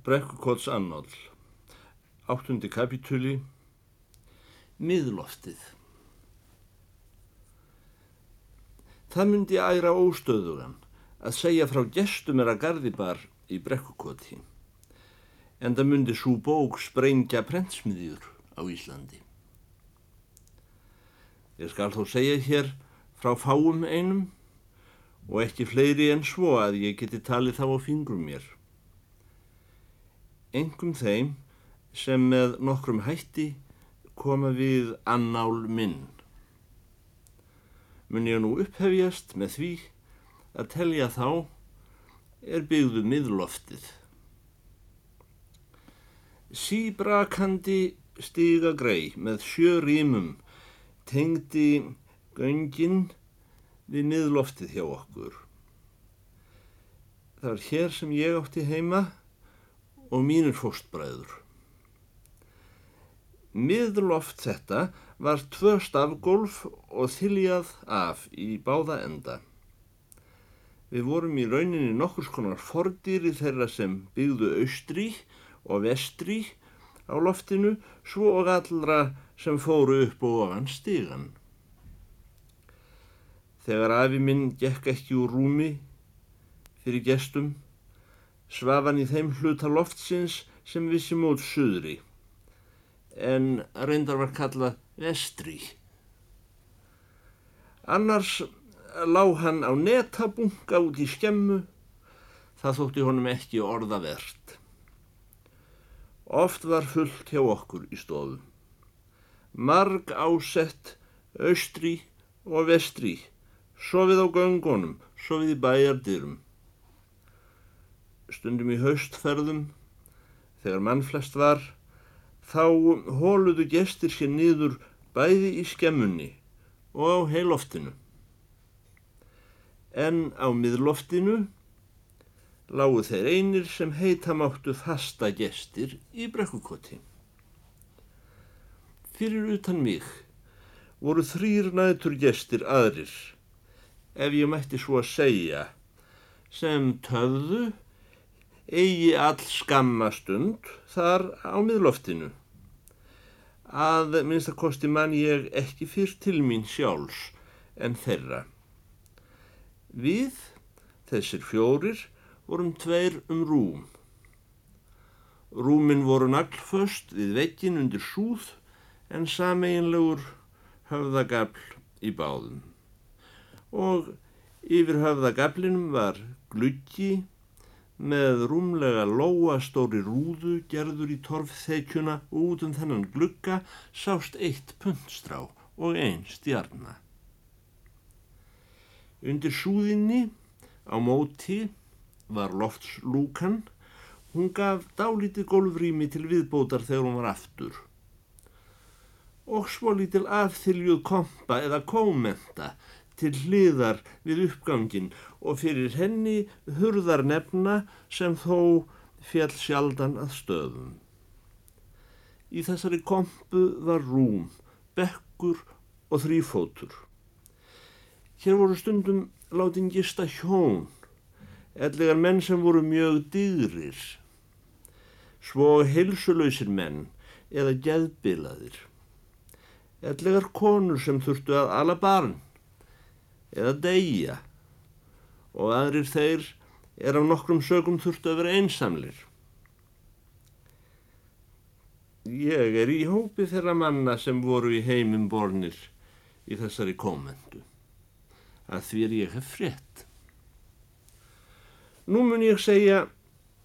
Brekkukots annál, áttundi kapitúli, miðloftið. Það myndi æra óstöðugan að segja frá gestum er að gardibar í Brekkukoti, en það myndi svo bók sprengja prentsmiðjur á Íslandi. Ég skal þó segja hér frá fáum einum og ekki fleiri en svo að ég geti talið þá á fingrum mér engum þeim sem með nokkrum hætti koma við annál minn. Mun ég nú upphefjast með því að telja þá er byggðu miðloftið. Síbrakandi stiga grei með sjö rýmum tengdi göngin við miðloftið hjá okkur. Það er hér sem ég átti heima og mínir fóstbræður. Miðloft þetta var tvö stafgólf og þiljað af í báða enda. Við vorum í rauninni nokkur skonar fordýri þeirra sem byggðu austri og vestri á loftinu svo og allra sem fóru upp og ofan stígan. Þegar afi minn gekk ekki úr rúmi fyrir gestum svafan í þeim hluta loftsins sem vissi mót suðri, en reyndar var kallað vestri. Annars lág hann á netabunga út í skemmu, það þótti honum ekki orðavert. Oft var fullt hjá okkur í stofu. Marg ásett, austri og vestri, sofið á göngunum, sofið í bæjardyrum stundum í haustferðum, þegar mannflest var, þá hóluðu gestir sér niður bæði í skemmunni og á heiloftinu. En á miðloftinu lágu þeir einir sem heita máttu fasta gestir í brekkukoti. Fyrir utan mig voru þrýr nætur gestir aðrir, ef ég mætti svo að segja, sem töfðu eigi all skammastund þar á miðloftinu. Að minnstakosti mann ég ekki fyrr til mín sjálfs en þeirra. Við, þessir fjórir, vorum tveir um rúm. Rúmin voru naglföst við vekkin undir súð en sameinlegur höfðagafl í báðum. Og yfir höfðagaflinum var gluggi með rúmlega lóastóri rúðu gerður í torfþekjuna og út um þennan glugga sást eitt puntstrá og einn stjarnar. Undir súðinni á móti var loftslúkan, hún gaf dálítið gólfrými til viðbótar þegar hún var aftur. Og svo lítil afþyljuð kompa eða kómenta til hliðar við uppgangin og fyrir henni hurðar nefna sem þó fjall sjaldan að stöðum. Í þessari kompu var rúm, bekkur og þrýfótur. Hér voru stundum látin gista hjón, ellegar menn sem voru mjög dýrir, svo heilsulöysir menn eða geðbilaðir, ellegar konur sem þurftu að ala barn eða deyja og aðrir þeir er á nokkrum sögum þurftu að vera einsamlir. Ég er í hópi þeirra manna sem voru í heimum bornir í þessari komendu. Að því er ég hef frétt. Nú mun ég segja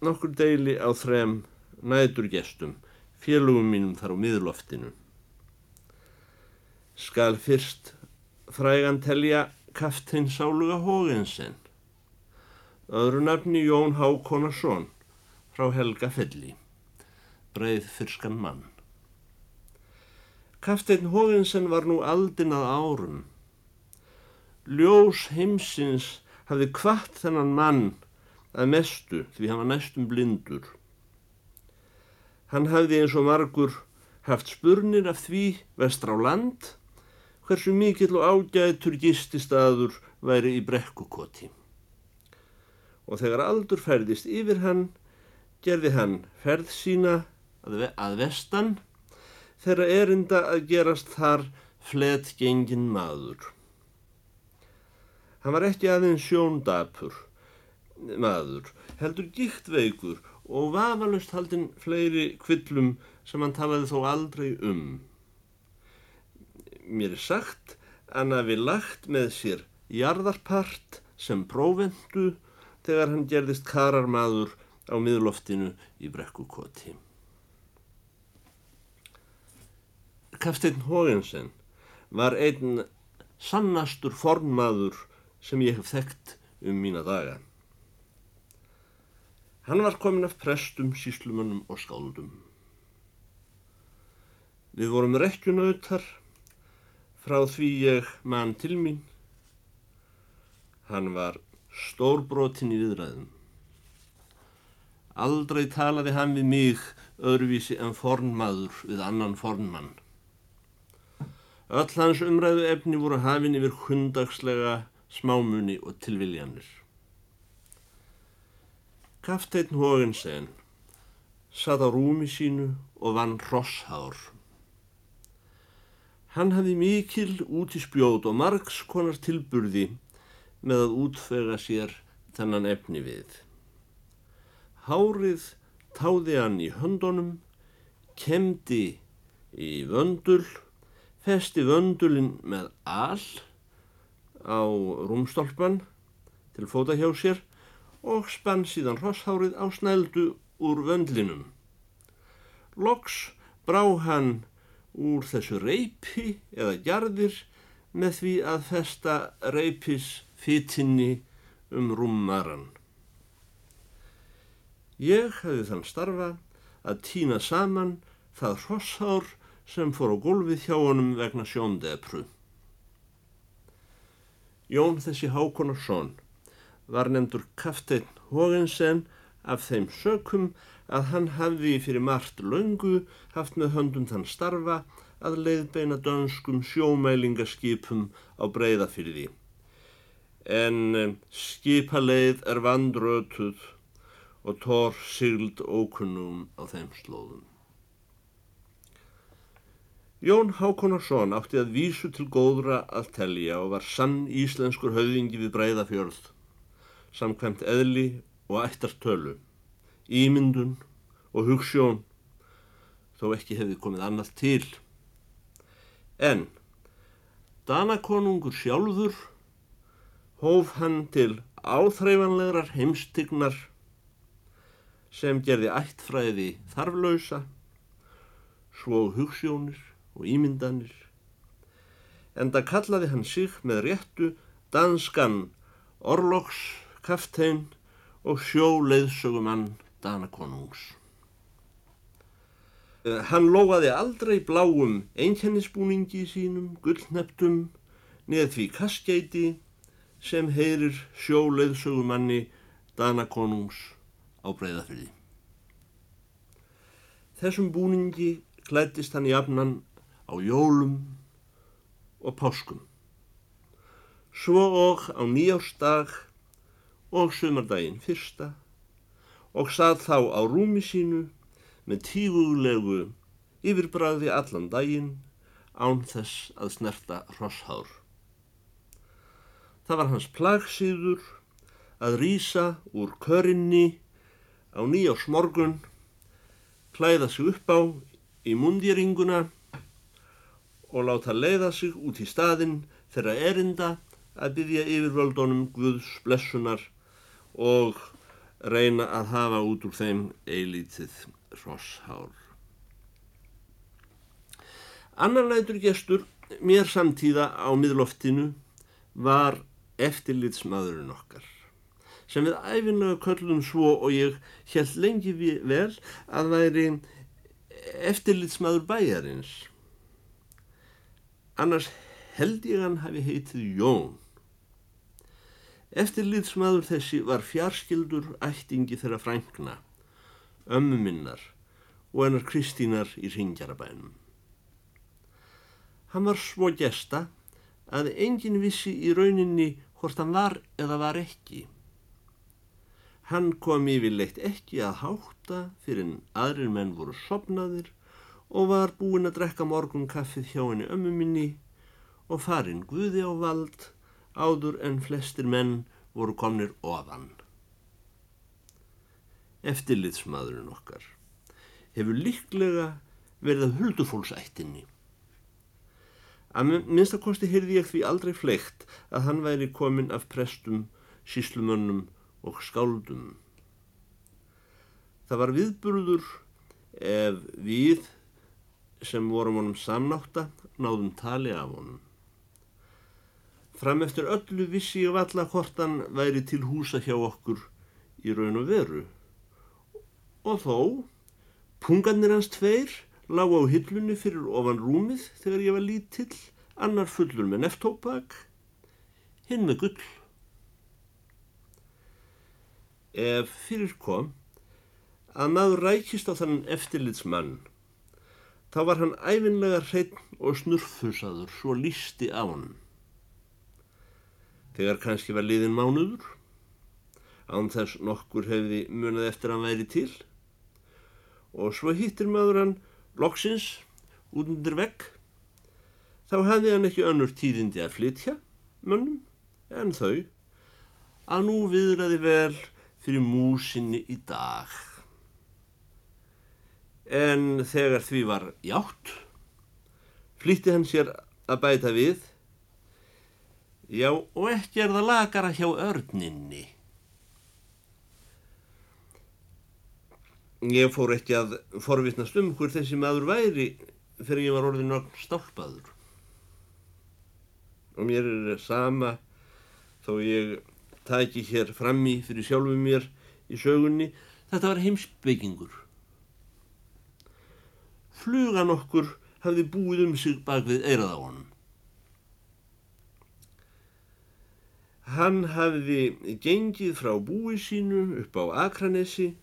nokkur deili á þrem nætur gestum, félugum mínum þar á miðloftinu. Skal fyrst frægan telja kaftinn sáluga Hógensen, öðru nafni Jón Hákonarsson frá Helga Felli, breið fyrskan mann. Kaftinn Hógensen var nú aldin að árum. Ljós heimsins hafði kvart þennan mann að mestu því hann var næstum blindur. Hann hafði eins og margur haft spurnir af því vestra á land hversu mikill og ágætur gististaður væri í brekkukoti. Og þegar aldur færðist yfir hann, gerði hann ferð sína að, að vestan þegar erinda að gerast þar flet gengin maður. Hann var ekki aðeins sjóndapur maður, heldur gikt veikur og vafalust haldinn fleiri kvillum sem hann talaði þó aldrei um. Mér sagt hann hafi lagt með sér jarðarpart sem prófendu þegar hann gerðist kararmadur á miðloftinu í brekkukoti. Kaftin Hógensen var einn sannastur formaður sem ég hef þekkt um mína daga. Hann var komin af prestum, síslumannum og skáldum. Við vorum rekkjunautar frá því ég mann til mín. Hann var stórbrotin í viðræðum. Aldrei talaði hann við mig öðruvísi en fornmaður við annan fornmann. Öll hans umræðu efni voru hafin yfir hundagslega smámunni og tilviljanir. Kafteinn Hógensen satt á rúmi sínu og vann rosshár. Hann hafði mikil út í spjót og margs konar tilburði með að útfega sér þennan efni við. Hárið táði hann í höndunum, kemdi í vöndul, festi vöndulinn með all á rúmstolpan til fóta hjá sér og spann síðan rosshárið á snældu úr vöndlinum. Loks brá hann úr þessu reypi eða jarðir með því að festa reypis fytinni um rúmmaran. Ég hefði þann starfa að týna saman það rosshár sem fór á gólfið hjá honum vegna sjóndepru. Jón þessi Hákonarsson var nefndur Kafteinn Hógensen af þeim sökum að hann hafði fyrir margt laungu haft með höndum þann starfa að leiðbeina dönskum sjómælingaskipum á breyðafyrði. En eh, skipaleið er vandrötuð og tór sigld ókunnum á þeim slóðum. Jón Hákonarsson átti að vísu til góðra að telja og var sann íslenskur höfðingi við breyðafjörð, samkvæmt eðli og ættartölu, ímyndun og hugssjón, þó ekki hefði komið annað til. En Danakonungur sjálfur hóf hann til áþreifanlegar heimstignar sem gerði ættfræði þarflausa, svo hugssjónir og ímyndanir. En það kallaði hann sig með réttu danskan orlokskaftein og sjóleiðsögumann Danakonungs. Eh, hann lofaði aldrei bláum einkennisbúningi sínum, gullneftum, neð því kaskæti sem heyrir sjóleiðsögumanni Danakonungs á breyðafyrði. Þessum búningi klættist hann í afnan á jólum og páskum. Svo og á nýjársdag og sumardaginn fyrsta og sað þá á rúmi sínu með tígulegu yfirbræði allan daginn án þess að snerta hrosshár. Það var hans plagsýður að rýsa úr körinni á nýjársmorgun, klæða sig upp á í mundýringuna og láta leiða sig út í staðinn þeirra erinda að byggja yfirvöldunum Guðs blessunar og reyna að hafa út úr þeim eilítið rosshár. Annar nætur gestur mér samtíða á miðloftinu var eftirlitsmaðurinn okkar sem við æfinlega köllum svo og ég held lengi vel að væri eftirlitsmaður bæjarins annars held ég hann hafi heitið Jón. Eftirlýðsmaður þessi var fjarskildur ættingi þeirra frænkna, ömmu minnar og hennar Kristínar í ringjarabænum. Hann var svo gesta að enginn vissi í rauninni hvort hann var eða var ekki. Hann kom yfirleitt ekki að hátta fyrir en aðrir menn voru sopnaðir og var búinn að drekka morgun kaffið hjá henni ömmu minni og farin guði á vald áður en flestir menn voru komnir ofan. Eftirlitsmaðurinn okkar hefur líklega verið að huldufólksættinni. Að minnstakosti heyrði ég því aldrei fleikt að hann væri komin af prestum, síslumönnum og skáldum. Það var viðburður ef við sem vorum honum samnáta náðum tali af honum. Fram eftir öllu vissi ég valla hvort hann væri til húsa hjá okkur í raun og veru. Og þó, pungarnir hans tveir lág á hillunni fyrir ofan rúmið þegar ég var lítill, annar fullur með neftópak, hinn með gull. Ef fyrir kom að maður rækist á þann eftirlitsmann, þá var hann æfinlega hreitn og snurfusaður, svo lísti á hann. Þegar kannski var liðin mánuður, án þess nokkur hefði munið eftir hann væri til, og svo hittir maður hann loksins út undir vegg. Þá hafði hann ekki önnur tíðindi að flytja mönnum en þau. Að nú viðraði vel fyrir músinni í dag. En þegar því var játt, flýtti hann sér að bæta við, já og ekki er það lagara hjá örninni. Ég fór ekki að forvittnast um hver þessi maður væri fyrir ég var orðin nokk stálpaður. Og mér er sama þó ég tæki hér frammi fyrir sjálfu mér í sögunni, þetta var heimsbyggingur. Flugan okkur hafði búið um sig bak við eirað á honum. Hann hafði gengið frá búi sínu upp á Akranesi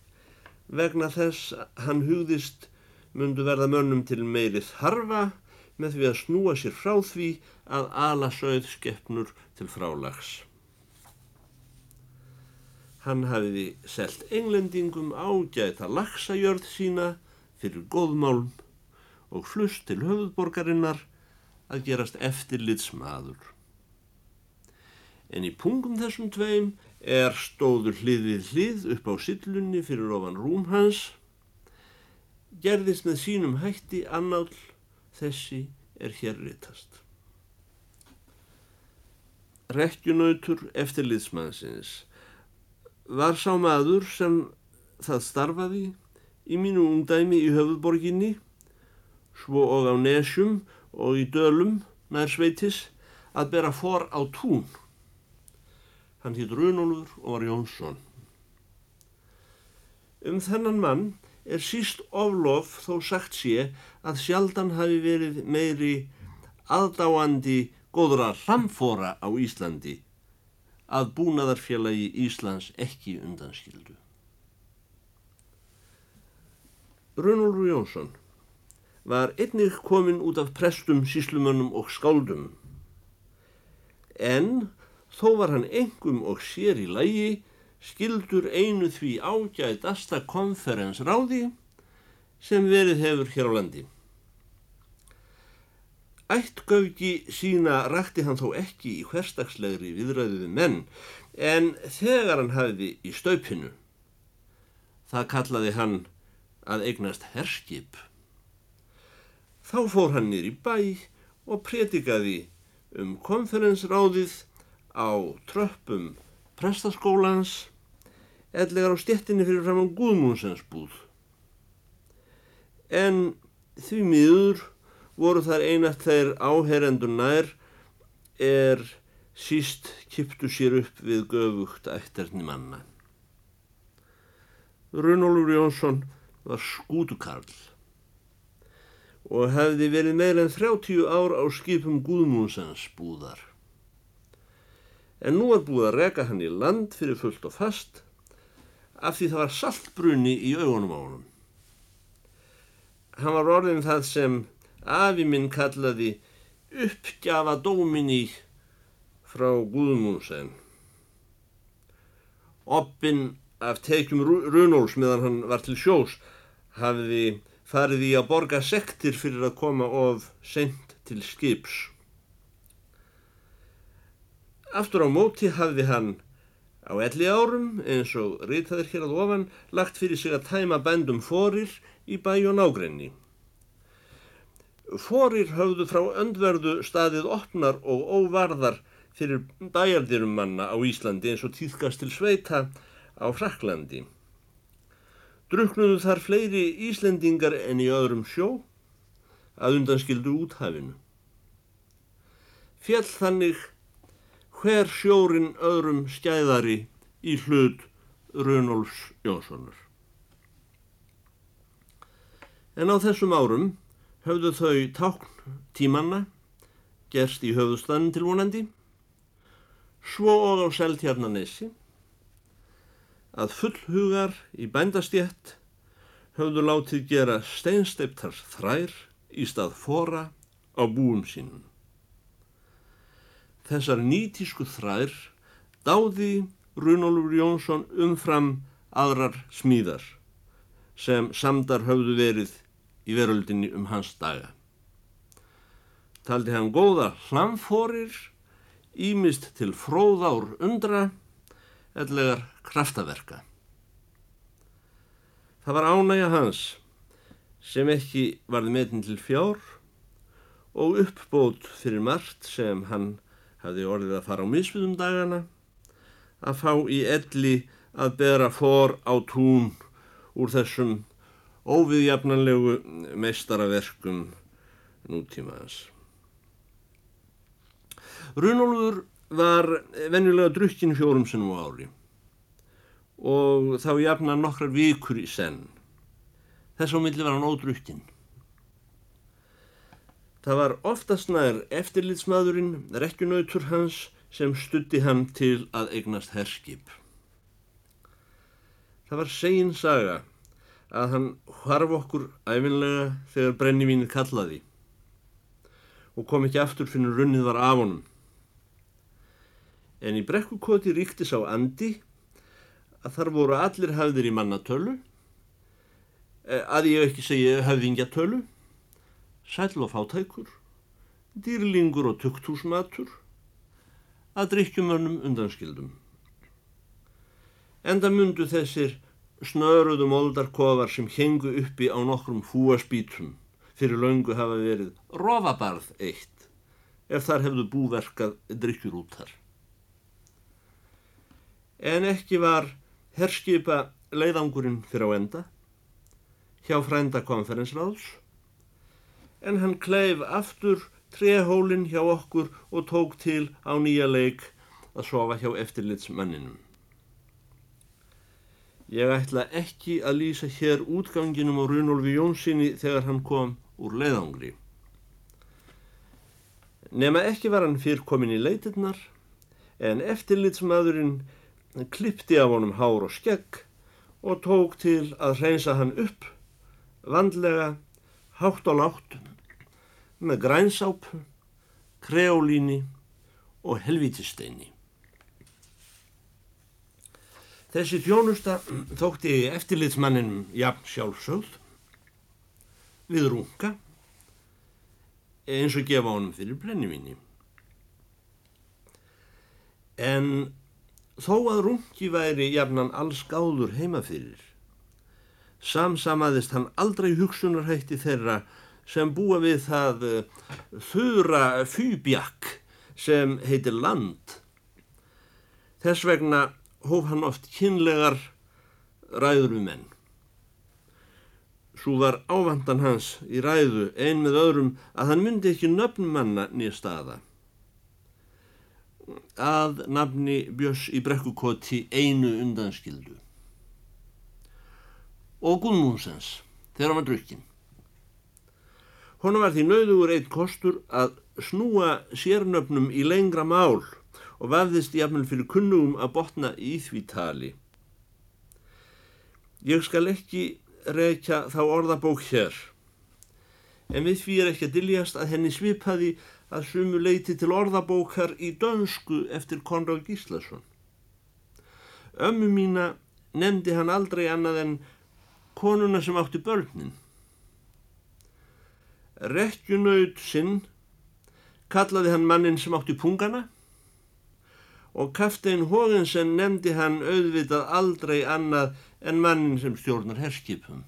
vegna þess hann hugðist mundu verða mönnum til meirið harfa með því að snúa sér frá því að ala sögð skeppnur til frálags. Hann hafiði selt englendingum ágæta lagsajörð sína fyrir góðmálm og flust til höfðborgarinnar að gerast eftirlitsmaður. En í pungum þessum tveim er stóður hlið við hlið upp á sillunni fyrir ofan rúm hans, gerðist með sínum hætti annáll þessi er hér ritast. Rekkjunautur eftir liðsmannsins var sá maður sem það starfaði í mínu ungdæmi í höfuborginni, svo og á nesjum og í dölum nær sveitis að bera for á tún. Hann hitt Runolfur og var Jónsson. Um þennan mann er síst oflof þó sagt sé að sjaldan hafi verið meiri aðdáandi góðra hramfóra á Íslandi að búnaðarfélagi Íslands ekki undanskildu. Runolfur Jónsson var einnig komin út af prestum, síslumönnum og skáldum en þó var hann engum og sér í lægi skildur einu því ágætasta konferensráði sem verið hefur hér á landi. Ættgauki sína rakti hann þó ekki í hverstagslegri viðræðuði menn en þegar hann hafiði í staupinu það kallaði hann að eignast herskip. Þá fór hann nýr í bæ og predikaði um konferensráðið á tröppum prestaskólans ellegar á stjettinni fyrir fram á Guðmúnsens búð. En því miður voru þar einat þeir áherendur nær er síst kiptu sér upp við göfugt ætterni manna. Runolfur Jónsson var skútukarl og hefði verið meir en 30 ár á skipum Guðmúnsens búðar en nú var búið að reka hann í land fyrir fullt og fast af því það var saltbrunni í augunum á honum. Hann var orðin það sem afi minn kallaði uppgjafa dóminni frá Guðmúnsen. Oppin af tekjum Runóls meðan hann var til sjós hafiði farið í að borga sektir fyrir að koma of sent til skips. Aftur á móti hafði hann á elli árum, eins og reytaðir hér að ofan, lagt fyrir sig að tæma bændum fórir í bæ og nágrenni. Fórir höfðu frá öndverðu staðið opnar og óvarðar fyrir bæjardirum manna á Íslandi eins og týðkast til sveita á Fraklandi. Druknuðu þar fleiri Íslendingar en í öðrum sjó að undanskildu úthafinu. Fjall þannig hver sjórin öðrum skæðari í hlut Runolfs Jónssonar. En á þessum árum höfðu þau tákn tímanna gerst í höfðustanum tilvonandi, svo og á Seltjarnanessi að fullhugar í bændastjett höfðu látið gera steinsteiptar þrær í stað fóra á búum sínum. Þessar nýtísku þrær dáði Runolfur Jónsson umfram aðrar smíðar sem samdar höfðu verið í veröldinni um hans daga. Taldi hann góða hlamfórir, ímist til fróðár undra, ellegar kraftaverka. Það var ánægja hans sem ekki varði metin til fjár og uppbót fyrir margt sem hann hafði orðið að fara á misfiðum dagana að fá í elli að bera fór á tún úr þessum óviðjafnanlegu meistaraverkum nútímaðans. Runolfur var venjulega drukkin fjórum sinnum á ári og þá jafna nokkrar vikur í senn. Þess á milli var hann ódrukkin. Það var oftast nær eftirlitsmaðurinn, rekkjunautur hans, sem stutti hann til að eignast herskip. Það var segin saga að hann harf okkur æfinlega þegar brennivínið kallaði og kom ekki aftur fyrir runnið var af honum. En í brekkukoti ríkti sá andi að þar voru allir hafðir í mannatölu, eh, að ég ekki segja hafðingjatölu, sæl og fátækur, dýrlingur og tukthúsmatur, að drikkjumönnum undanskildum. Enda mundu þessir snöruðum oldarkofar sem hengu uppi á nokkrum fúaspítum fyrir laungu hafa verið rofabarð eitt ef þar hefðu búverkað drikkjur út þar. En ekki var herskipa leiðangurinn fyrir á enda hjá frænda konferensráðs en hann kleif aftur trehólinn hjá okkur og tók til á nýja leik að sofa hjá eftirlitsmanninum. Ég ætla ekki að lýsa hér útganginum á Runolfi Jónssoni þegar hann kom úr leiðangri. Nema ekki var hann fyrr komin í leitirnar en eftirlitsmaðurinn klippti af honum hár og skegg og tók til að reynsa hann upp, vandlega, hátt á látt, með grænsápu, kreolíni og helvitisteini. Þessi þjónusta þótti eftirlitsmanninum jafn sjálfsögð við runga eins og gefa honum fyrir brennivinni. En Þó að rungi væri jafnan alls gáður heima fyrir. Samsamaðist hann aldrei hugsunarhætti þeirra sem búa við það uh, þurra fýbjakk sem heitir land. Þess vegna hóf hann oft kynlegar ræður við menn. Svo var ávandan hans í ræðu ein með öðrum að hann myndi ekki nöfn manna nýja staða að nafni Björns í brekkukoti einu undanskildu og Guðmúnsens þegar hann var drukkin. Honum var því nauðugur eitt kostur að snúa sérnöfnum í lengra mál og vafðist jafnvel fyrir kunnugum að botna í því tali. Ég skal ekki reykja þá orðabók hér, en við því er ekki að diljast að henni svipaði að sumu leiti til orðabókar í dönsku eftir Konráð Gíslason. Ömmu mína nefndi hann aldrei annað en konuna sem átti börnin. Rekkjunaut sinn kallaði hann mannin sem átti pungana og kaftein Hógensen nefndi hann auðvitað aldrei annað en mannin sem stjórnar herskipum.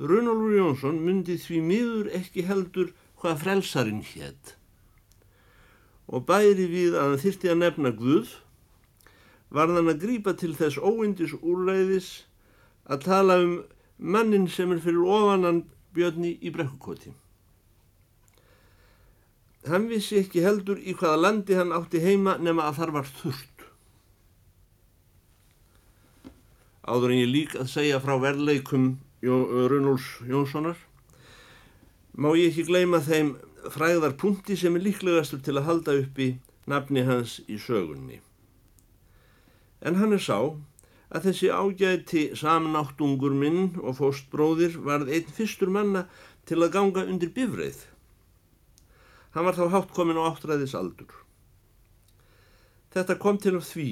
Runolfur Jónsson myndi því miður ekki heldur hvað frelsarinn hétt og bæri við að hann þyrti að nefna Guð var þann að grípa til þess óindis úrræðis að tala um mannin sem er fyrir ofanan björni í brekkukoti. Hann vissi ekki heldur í hvaða landi hann átti heima nema að þar var þurft. Áður en ég lík að segja frá verleikum Runúls Jónssonar má ég ekki gleyma þeim fræðar punkti sem er líklegastur til að halda upp í nafni hans í sögunni. En hann er sá að þessi ágæti samnáttungur minn og fóstbróðir varð einn fyrstur manna til að ganga undir bifreið. Hann var þá hátt komin á áttræðis aldur. Þetta kom til af því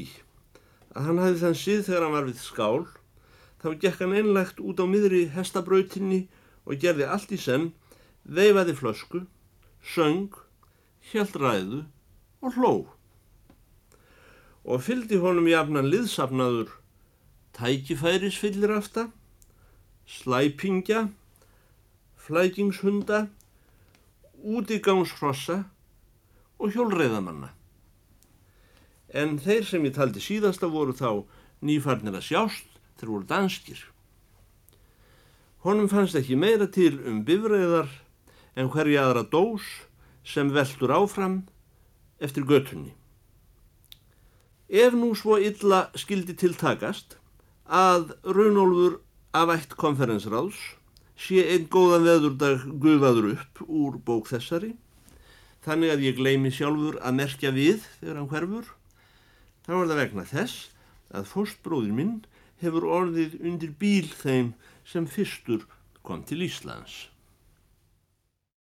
að hann hafði þann síð þegar hann var við skál, þá gekk hann einlegt út á miðri hestabrautinni og gerði allt í senn, veifaði flösku, söng, hjælt ræðu og hló. Og fyldi honum jafnan liðsafnaður tækifærisfyllir afta, slæpingja, flækingshunda, útigangsfrossa og hjólreiðamanna. En þeir sem ég taldi síðasta voru þá nýfarnir að sjást þeir voru danskir. Honum fannst ekki meira til um bifræðar en hverja aðra dós sem veldur áfram eftir götunni. Ef nú svo illa skildi tiltakast að Runolfur af ætt konferensráðs sé einn góðan veðurdag gufaður upp úr bók þessari. Þannig að ég gleymi sjálfur að merkja við þegar hann hverfur. Þá er það vegna þess að fórstbróðir minn hefur orðið undir bíl þeim sem fyrstur kom til Íslands